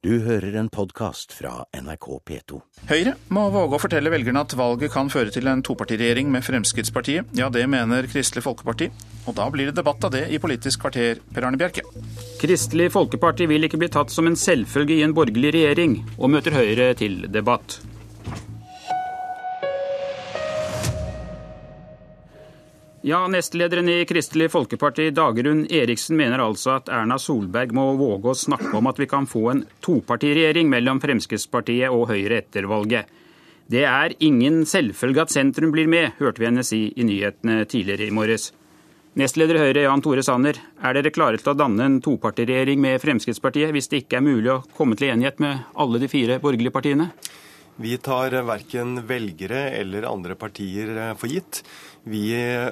Du hører en podkast fra NRK P2. Høyre må våge å fortelle velgerne at valget kan føre til en topartiregjering med Fremskrittspartiet. Ja, det mener Kristelig Folkeparti. Og da blir det debatt av det i Politisk kvarter, Per Arne Bjerke. Kristelig Folkeparti vil ikke bli tatt som en selvfølge i en borgerlig regjering, og møter Høyre til debatt. Ja, Nestlederen i Kristelig Folkeparti, Dagrun Eriksen, mener altså at Erna Solberg må våge å snakke om at vi kan få en topartiregjering mellom Fremskrittspartiet og Høyre etter valget. Det er ingen selvfølge at sentrum blir med, hørte vi henne si i nyhetene tidligere i morges. Nestleder Høyre, Jan Tore Sanner, er dere klare til å danne en topartiregjering med Fremskrittspartiet hvis det ikke er mulig å komme til enighet med alle de fire borgerlige partiene? Vi tar verken velgere eller andre partier for gitt. Vi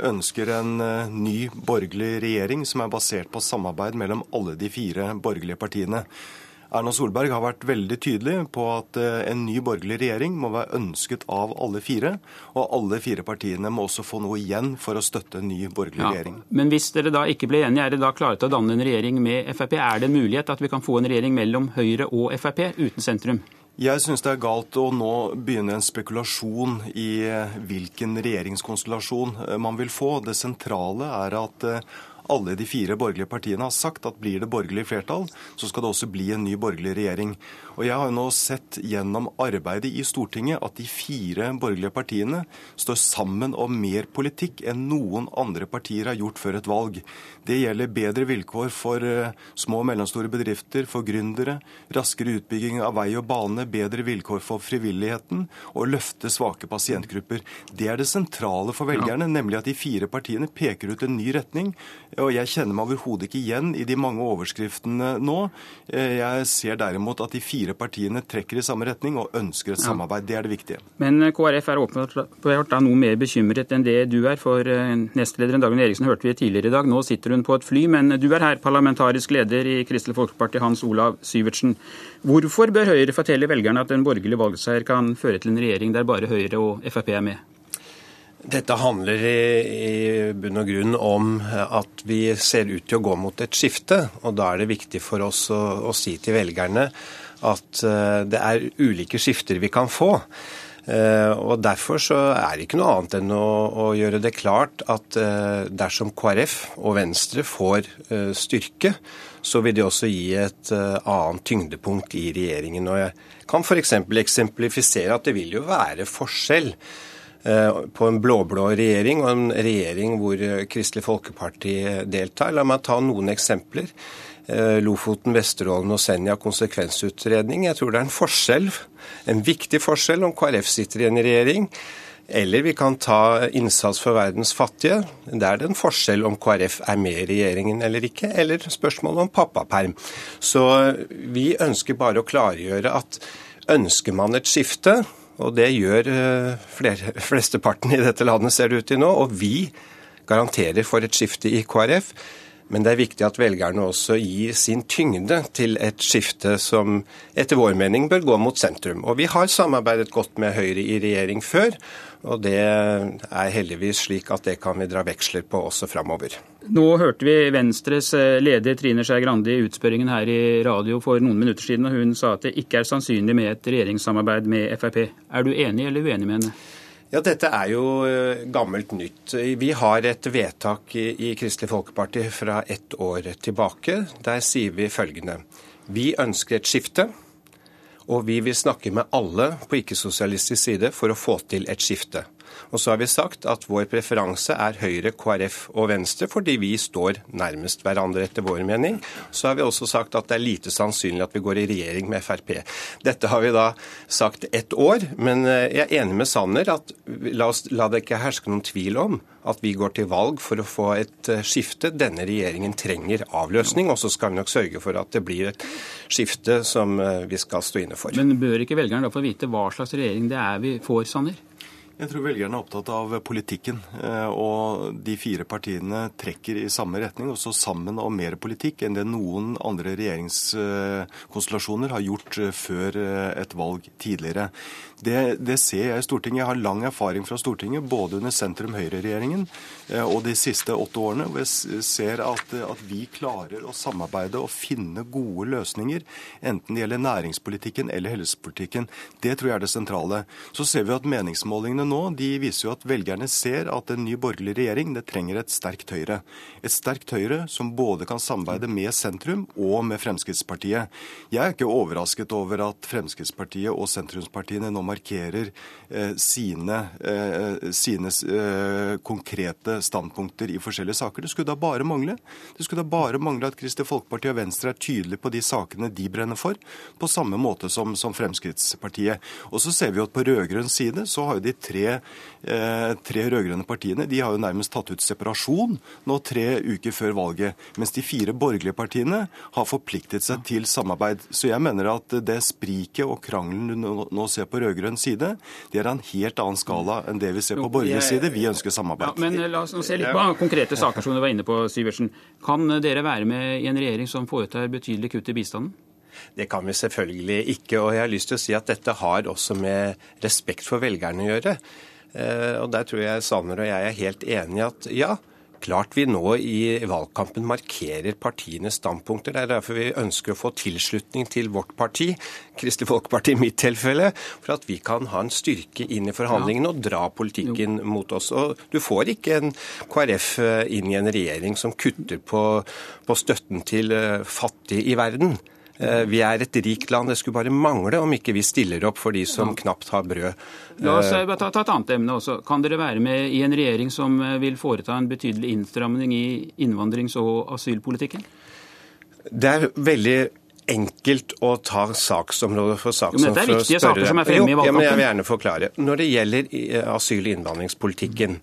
ønsker en eh, ny borgerlig regjering som er basert på samarbeid mellom alle de fire borgerlige partiene. Erna Solberg har vært veldig tydelig på at eh, en ny borgerlig regjering må være ønsket av alle fire. Og alle fire partiene må også få noe igjen for å støtte en ny borgerlig ja, regjering. Men hvis dere da ikke blir enige, er dere da klare til å danne en regjering med Frp? Er det en mulighet at vi kan få en regjering mellom Høyre og Frp uten sentrum? Jeg syns det er galt å nå begynne en spekulasjon i eh, hvilken regjeringskonstellasjon eh, man vil få. Det sentrale er at eh, alle de fire borgerlige partiene har sagt at blir det borgerlig flertall, så skal det også bli en ny borgerlig regjering. Og Jeg har jo nå sett gjennom arbeidet i Stortinget at de fire borgerlige partiene står sammen om mer politikk enn noen andre partier har gjort før et valg. Det gjelder bedre vilkår for eh, små og mellomstore bedrifter, for gründere, raskere utbygging av vei og bane, bedre vilkår for frivilligheten og løfte svake pasientgrupper. Det er det sentrale for velgerne, nemlig at de fire partiene peker ut en ny retning og jeg kjenner meg overhodet ikke igjen i de mange overskriftene nå. Eh, jeg ser derimot at de fire partiene trekker i samme retning og ønsker et samarbeid. Det er det viktige. Men eh, KrF er åpenbart noe mer bekymret enn det du er. For eh, nestlederen Dagen Eriksen hørte vi tidligere i dag. Nå sitter hun på et fly. Men du er her parlamentarisk leder i Kristelig Folkeparti, Hans Olav Syvertsen. Hvorfor bør Høyre fortelle velgerne at en borgerlig valgseier kan føre til en regjering der bare Høyre og Frp er med? Dette handler i, i, bunn og grunn om at vi ser ut til å gå mot et skifte. Og da er det viktig for oss å, å si til velgerne at uh, det er ulike skifter vi kan få. Uh, og Derfor så er det ikke noe annet enn å, å gjøre det klart at dersom KrF og Venstre får styrke, så vil det også gi et annet tyngdepunkt i regjeringen. Og Jeg kan f.eks. eksemplifisere at det vil jo være forskjell Eh, på en blå-blå regjering og en regjering hvor eh, Kristelig Folkeparti deltar. La meg ta noen eksempler. Eh, Lofoten, Vesterålen og Senja konsekvensutredning. Jeg tror det er en forskjell, en viktig forskjell om KrF sitter i en regjering. Eller vi kan ta innsats for verdens fattige. Der er det en forskjell om KrF er med i regjeringen eller ikke. Eller spørsmålet om pappaperm. Så vi ønsker bare å klargjøre at ønsker man et skifte, og det gjør eh, flesteparten i dette landet, ser det ut til nå. Og vi garanterer for et skifte i KrF. Men det er viktig at velgerne også gir sin tyngde til et skifte som etter vår mening bør gå mot sentrum. Og vi har samarbeidet godt med Høyre i regjering før, og det er heldigvis slik at det kan vi dra veksler på også framover. Nå hørte vi Venstres eh, leder Trine Skei Grande i utspørringen her i radio for noen minutter siden, og hun sa at det ikke er sannsynlig med et regjeringssamarbeid med Frp. Er du enig eller uenig med henne? Ja, Dette er jo eh, gammelt nytt. Vi har et vedtak i Kristelig Folkeparti fra ett år tilbake. Der sier vi følgende. Vi ønsker et skifte. Og vi vil snakke med alle på ikke-sosialistisk side for å få til et skifte. Og så har vi sagt at vår preferanse er Høyre, KrF og Venstre, fordi vi står nærmest hverandre etter vår mening. Så har vi også sagt at det er lite sannsynlig at vi går i regjering med Frp. Dette har vi da sagt ett år, men eh, jeg er enig med Sanner at la, oss, la det ikke herske noen tvil om at vi går til valg for å få et eh, skifte. Denne regjeringen trenger avløsning, og så skal vi nok sørge for at det blir et skifte som eh, vi skal stå inne for. Men bør ikke velgerne da få vite hva slags regjering det er vi får, Sanner? Jeg tror velgerne er opptatt av politikken. Eh, og de fire partiene trekker i samme retning, også sammen om mer politikk enn det noen andre regjeringskonstellasjoner har gjort eh, før eh, et valg tidligere. Det, det, ser jeg i Stortinget. Jeg har lang erfaring fra Stortinget, både under sentrum-høyre-regjeringen og de siste åtte årene, hvor jeg ser at, at, vi klarer å samarbeide og finne gode løsninger, enten det gjelder næringspolitikken eller helsepolitikken. Det tror jeg er det sentrale. Så ser vi at meningsmålingene nå de viser jo at velgerne ser at en ny borgerlig regjering det trenger et sterkt Høyre. Et sterkt Høyre som både kan samarbeide med sentrum og med Fremskrittspartiet. Jeg er ikke overrasket over at Fremskrittspartiet og sentrumspartiene nå markerer eh, sine, eh, sine eh, konkrete standpunkter i forskjellige saker. Det skulle da bare mangle. Det skulle da bare mangle at Kristelig Folkeparti og Venstre er tydelige på de sakene de brenner for, på samme måte som, som Fremskrittspartiet. Og så ser vi at på rød-grønn side så har jo de tre eh, tre rød-grønne partiene de har jo nærmest tatt ut separasjon nå tre uker før valget. Mens de fire borgerlige partiene har forpliktet seg til samarbeid. Så jeg mener at det spriket og krangelen du nå ser på rød-grønn side, det er en helt annen skala enn det vi ser på borgerlig side. Vi ønsker samarbeid. Ja, men la oss nå se litt på konkrete saker som du var inne på, Syversen. Kan dere være med i en regjering som foretar betydelig kutt i bistanden? Det kan vi selvfølgelig ikke. Og jeg har lyst til å si at dette har også med respekt for velgerne å gjøre. Eh, og der tror jeg Sanner og jeg er helt enige at ja, klart vi nå i valgkampen markerer partienes standpunkter. Det er derfor vi ønsker å få tilslutning til vårt parti, Kristelig Folkeparti i mitt tilfelle, for at vi kan ha en styrke inn i forhandlingene og dra politikken mot oss. Og du får ikke en KrF eh, inn i en regjering som kutter på, på støtten til eh, fattige i verden. Eh, vi er et rikt land. Det skulle bare mangle om ikke vi stiller opp for de som knapt har brød. La oss eh, ta, ta et annet emne også. Kan dere være med i en regjering som eh, vil foreta en betydelig innstramning i innvandrings- og asylpolitikken? Det er veldig enkelt å ta saksområde for saksområde. Men det er viktige saker som er fremme i valgkampen. Ja, men jeg vil gjerne forklare. Når det gjelder asyl- og innvandringspolitikken,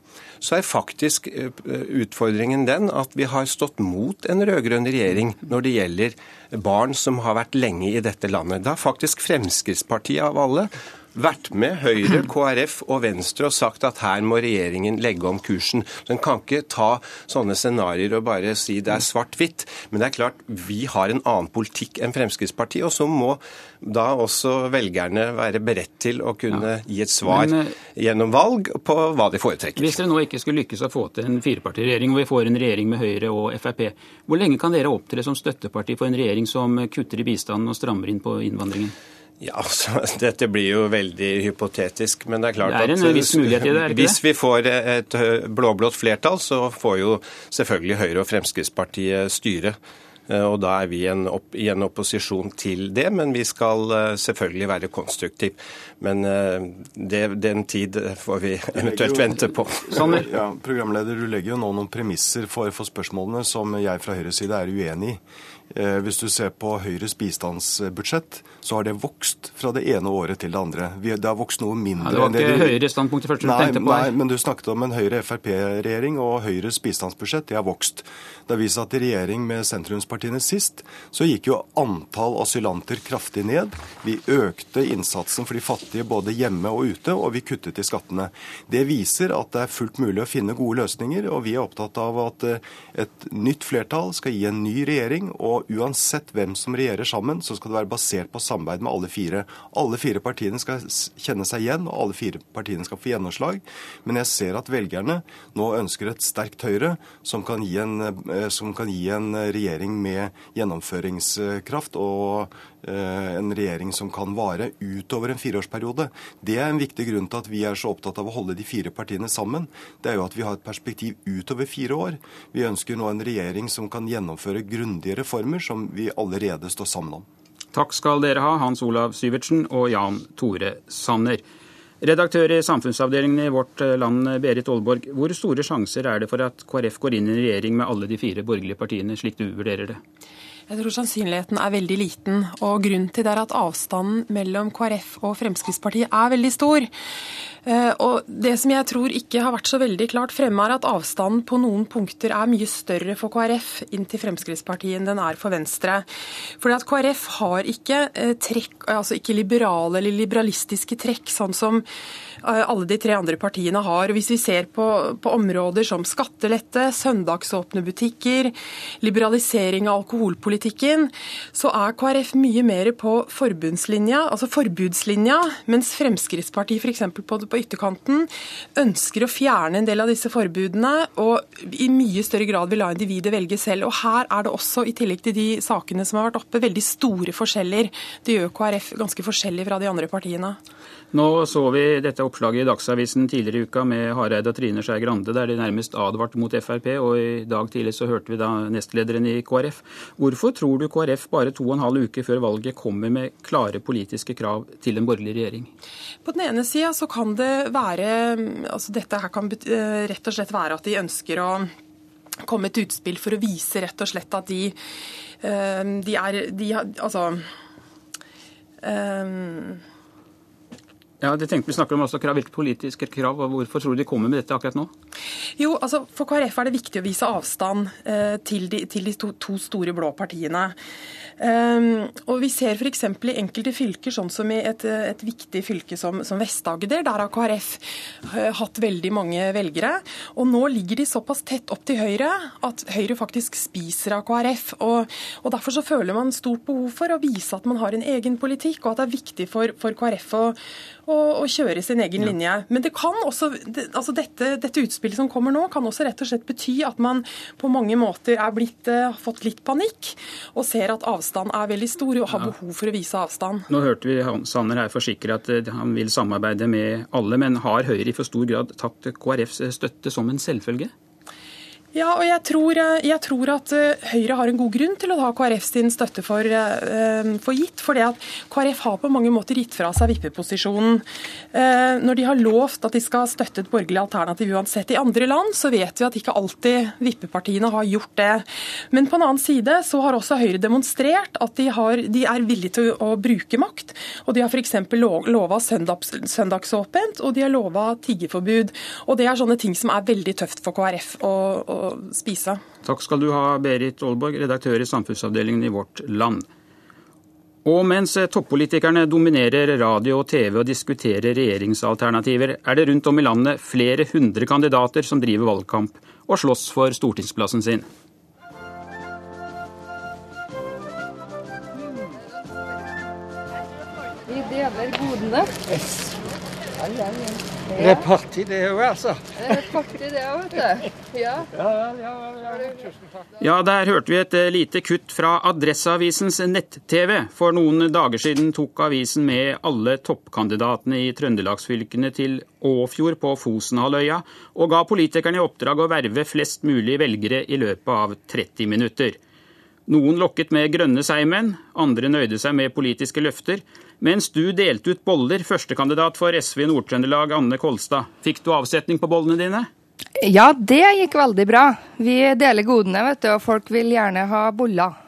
så er faktisk utfordringen den at vi har stått mot en rød-grønn regjering når det gjelder barn som har vært lenge i dette landet. Det har faktisk Fremskrittspartiet av alle vært med Høyre, KrF og Venstre og sagt at her må regjeringen legge om kursen. Den kan ikke ta sånne scenarioer og bare si det er svart-hvitt. Men det er klart, vi har en annen politikk enn Fremskrittspartiet. Og så må da også velgerne være beredt til å kunne gi et svar Men, eh, gjennom valg på hva de foretrekker. Hvis dere nå ikke skulle lykkes å få til en firepartiregjering, og vi får en regjering med Høyre og Frp, hvor lenge kan dere opptre som støtteparti for en regjering som kutter i bistanden og strammer inn på innvandringen? Ja, altså, Dette blir jo veldig hypotetisk. Men det er klart det er en viss mulighet i det, er det hvis vi får et blå-blått flertall, så får jo selvfølgelig Høyre og Fremskrittspartiet styre. Eh, og Da er vi i en opposisjon til det, men vi skal eh, selvfølgelig være konstruktive. Men eh, det, den tid får vi eventuelt vente på. Ja, programleder, Du legger jo nå noen premisser for, for spørsmålene som jeg fra Høyres side er uenig i. Eh, hvis du ser på Høyres bistandsbudsjett, så har det vokst fra det ene året til det andre. Det har vokst noe mindre. Ja, det var ikke først du nei, tenkte på? Nei, men du snakket om en Høyre-Frp-regjering, og Høyres bistandsbudsjett det har vokst. Det har vist at i regjering med sentrumspartiene sist, så gikk jo antall asylanter kraftig ned. Vi økte innsatsen for de fattige både hjemme og ute, og vi kuttet i skattene. Det viser at det er fullt mulig å finne gode løsninger, og vi er opptatt av at eh, et nytt flertall skal gi en ny regjering. og uansett hvem som regjerer sammen, så skal det være basert på samarbeid med alle fire. Alle fire partiene skal kjenne seg igjen, og alle fire partiene skal få gjennomslag. Men jeg ser at velgerne nå ønsker et sterkt Høyre som kan gi en, eh, kan gi en regjering med gjennomføringskraft og eh, en regjering som kan vare utover en fireårsperiode. Det er en viktig grunn til at vi er så opptatt av å holde de fire partiene sammen. Det er jo at vi har et perspektiv utover fire år. Vi ønsker nå en regjering som kan gjennomføre grundige reformer som vi allerede står sammen om. Takk skal dere ha, Hans Olav Syvertsen og Jan Tore Sanner. Redaktør i samfunnsavdelingen i Vårt Land, Berit Aalborg. Hvor store sjanser er det for at KrF går inn i en regjering med alle de fire borgerlige partiene, slik du vurderer det? Jeg tror sannsynligheten er veldig liten. og Grunnen til det er at avstanden mellom KrF og Fremskrittspartiet er veldig stor. Eh, og Det som jeg tror ikke har vært så veldig klart fremme, er at avstanden på noen punkter er mye større for KrF inn til Fremskrittspartiet enn den er for Venstre. Fordi at KrF har ikke eh, trekk, altså ikke liberale eller liberalistiske trekk, sånn som Eh, alle de tre andre partiene har. Hvis vi ser på, på områder som skattelette, søndagsåpne butikker, liberalisering av alkoholpolitikken, så er KrF mye mer på forbundslinja, altså forbudslinja, mens Fremskrittspartiet f.eks. På, på ytterkanten ønsker å fjerne en del av disse forbudene og i mye større grad vil la individet velge selv. Og Her er det også, i tillegg til de sakene som har vært oppe, veldig store forskjeller. Det gjør KrF ganske forskjellig fra de andre partiene. Nå så vi dette oppslaget i Dagsavisen tidligere i uka med Hareide og Trine Skei Grande, der de nærmest advarte mot Frp, og i dag tidlig så hørte vi da nestlederen i KrF. Hvorfor tror du KrF bare to og en halv uke før valget kommer med klare politiske krav til en borgerlig regjering? På den ene sida så kan det være altså Dette her kan eh, rett og slett være at de ønsker å komme et utspill for å vise rett og slett at de, eh, de er de, Altså um ja, det tenkte Vi snakker om også krav, hvilke politiske krav, og Hvorfor tror du de kommer med dette akkurat nå? Jo, altså For KrF er det viktig å vise avstand eh, til, de, til de to, to, store blå partiene. Um, og Vi ser f.eks. i enkelte fylker, sånn som i et, et viktig fylke som, som Vest-Agder. Der har KrF uh, hatt veldig mange velgere. Og nå ligger de såpass tett opp til Høyre at Høyre faktisk spiser av KrF. Og, og Derfor så føler man stort behov for å vise at man har en egen politikk, og at det er viktig for, for KrF å, å, å, kjøre sin egen ja. linje. Men det kan også, det, altså dette, dette, utspillet som kommer nå, kan også rett og slett bety at man på mange måter er blitt, uh, fått litt panikk og ser at avstand er veldig stor og har behov for å vise avstand. Nå hørte vi Sanner her forsikre at eh, han vil samarbeide med alle, men har Høyre i for stor grad tatt KrFs støtte som en selvfølge? Ja, og jeg tror, eh, jeg tror, at eh, Høyre har en god grunn til å ha KrF sin støtte for, eh, for gitt. For det at KrF har på mange måter gitt fra seg vippeposisjonen. Når de har lovt at de skal støtte et borgerlig alternativ uansett. I andre land så vet vi at ikke alltid vippepartiene har gjort det. Men på en annen side så har også Høyre demonstrert at de, har, de er villige til å bruke makt. Og de har f.eks. lova søndags, søndagsåpent, og de har lova tiggeforbud. Og det er sånne ting som er veldig tøft for KrF. å, å spise. Takk skal du ha, Berit Aalborg, redaktør i samfunnsavdelingen i Vårt Land. Og mens toppolitikerne dominerer radio og TV og diskuterer regjeringsalternativer, er det rundt om i landet flere hundre kandidater som driver valgkamp og slåss for stortingsplassen sin. Vi deler godene. Yes. Ja, ja, ja. Det er party, det òg, altså. Det er party, det òg, vet du. Ja. Ja, der hørte vi et eh, lite kutt fra Adresseavisens nett-TV. For noen dager siden tok avisen med alle toppkandidatene i trøndelagsfylkene til Åfjord på Fosenhalvøya, og ga politikerne i oppdrag å verve flest mulig velgere i løpet av 30 minutter. Noen lokket med grønne seigmenn, andre nøyde seg med politiske løfter. Mens du delte ut boller, førstekandidat for SV i Nord-Trøndelag, Anne Kolstad. Fikk du avsetning på bollene dine? Ja, det gikk veldig bra. Vi deler godene, vet du, og folk vil gjerne ha boller.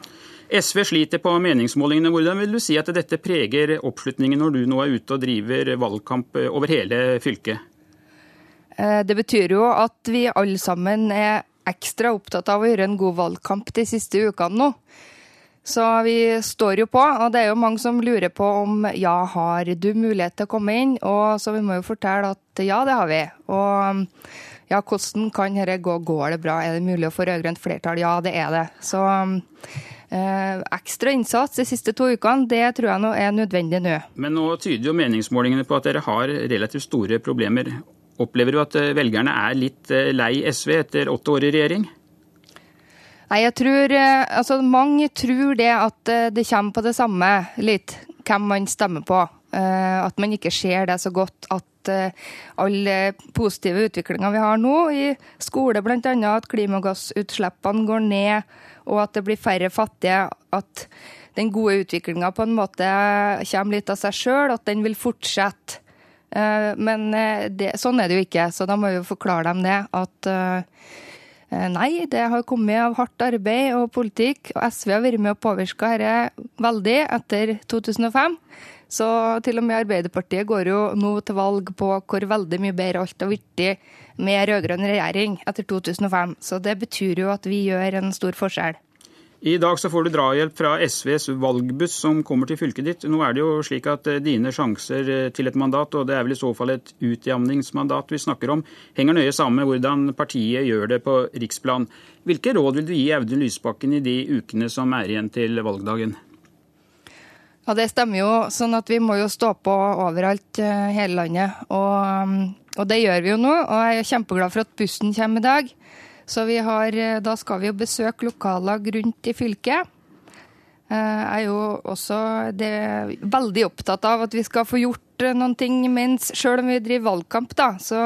SV sliter på meningsmålingene. Hvordan vil du si at dette preger oppslutningen når du nå er ute og driver valgkamp over hele fylket? Eh, det betyr jo at vi alle sammen er ekstra opptatt av å gjøre en god valgkamp de siste ukene nå. Så vi står jo på, og det er jo mange som lurer på om ja, har du mulighet til å komme inn? Og så vi må jo fortelle at ja, det har vi. Og ja, hvordan kan dette gå? Går det bra? Er det mulig å få rød-grønt flertall? Ja, det er det. Så eh, ekstra innsats de siste to ukene, det tror jeg nå er nødvendig nå. Men nå tyder jo meningsmålingene på at dere har relativt store problemer. Opplever du at eh, velgerne er litt eh, lei SV etter åtte år i regjering? Nei, jeg tror eh, Altså, mange tror det at det kommer på det samme litt, hvem man stemmer på. At man ikke ser det så godt at alle positive utviklinga vi har nå i skole, bl.a. at klimagassutslippene går ned, og at det blir færre fattige. At den gode utviklinga på en måte kommer litt av seg sjøl, at den vil fortsette. Eh, men eh, det, sånn er det jo ikke, så da må vi jo forklare dem det. At Eh, nei, det har kommet av hardt arbeid og politikk, og SV har vært med og påvirka dette veldig etter 2005. Så til og med Arbeiderpartiet går jo nå til valg på hvor veldig mye bedre alt har blitt med rød-grønn regjering etter 2005. Så det betyr jo at vi gjør en stor forskjell. I dag så får du drahjelp fra SVs valgbuss som kommer til fylket ditt. Nå er det jo slik at eh, dine sjanser eh, til et mandat, og det er vel i så fall et utjamningsmandat vi snakker om, henger nøye sammen med hvordan partiet gjør det på riksplan. Hvilke råd vil du gi Audun Lysbakken i de ukene som er igjen til valgdagen? Ja, Det stemmer jo. sånn at Vi må jo stå på overalt eh, hele landet. Og, og det gjør vi jo nå. Og jeg er kjempeglad for at bussen kommer i dag. Så har, eh, da skal vi jo besøke lokallag rundt i fylket. Eh, jeg er jo også veldig opptatt av at vi skal få gjort eh, noen ting mens, sjøl om vi driver valgkamp. da. Så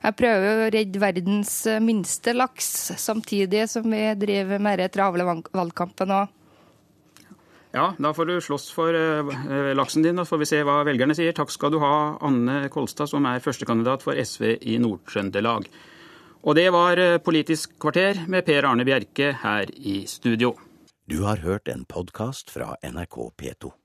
jeg prøver å redde verdens minste laks, samtidig som vi driver med den travle valgkampen òg. Ja, da får du slåss for laksen din, og så får vi se hva velgerne sier. Takk skal du ha, Anne Kolstad, som er førstekandidat for SV i Nord-Trøndelag. Og det var eh, Politisk kvarter med Per Arne Bjerke her i studio. Du har hørt en podkast fra NRK P2.